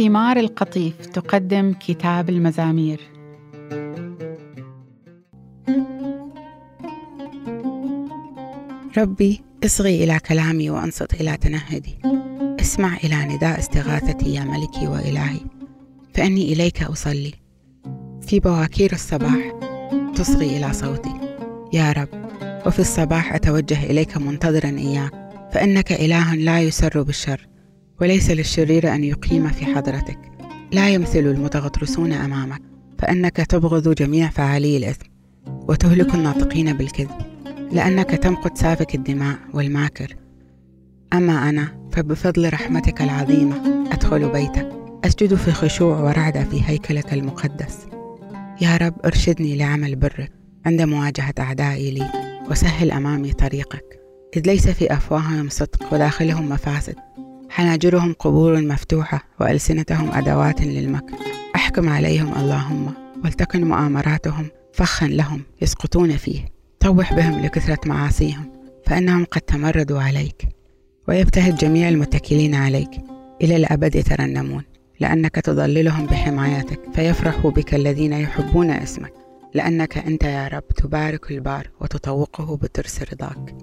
ثمار القطيف تقدم كتاب المزامير. ربي اصغي إلى كلامي وأنصت إلى تنهدي. اسمع إلى نداء استغاثتي يا ملكي وإلهي فإني إليك أصلي. في بواكير الصباح تصغي إلى صوتي. يا رب وفي الصباح أتوجه إليك منتظرا إياك فإنك إله لا يسر بالشر. وليس للشرير أن يقيم في حضرتك. لا يمثل المتغطرسون أمامك فإنك تبغض جميع فاعلي الإثم وتهلك الناطقين بالكذب لأنك تمقت سافك الدماء والماكر. أما أنا فبفضل رحمتك العظيمة أدخل بيتك. أسجد في خشوع ورعدة في هيكلك المقدس. يا رب أرشدني لعمل برك عند مواجهة أعدائي لي وسهل أمامي طريقك. إذ ليس في أفواههم صدق وداخلهم مفاسد. حناجرهم قبور مفتوحة وألسنتهم أدوات للمكر. أحكم عليهم اللهم ولتكن مؤامراتهم فخا لهم يسقطون فيه. طوح بهم لكثرة معاصيهم فإنهم قد تمردوا عليك. ويبتهج جميع المتكلين عليك. إلى الأبد يترنمون. لأنك تضللهم بحمايتك فيفرح بك الذين يحبون اسمك. لأنك أنت يا رب تبارك البار وتطوقه بترس رضاك.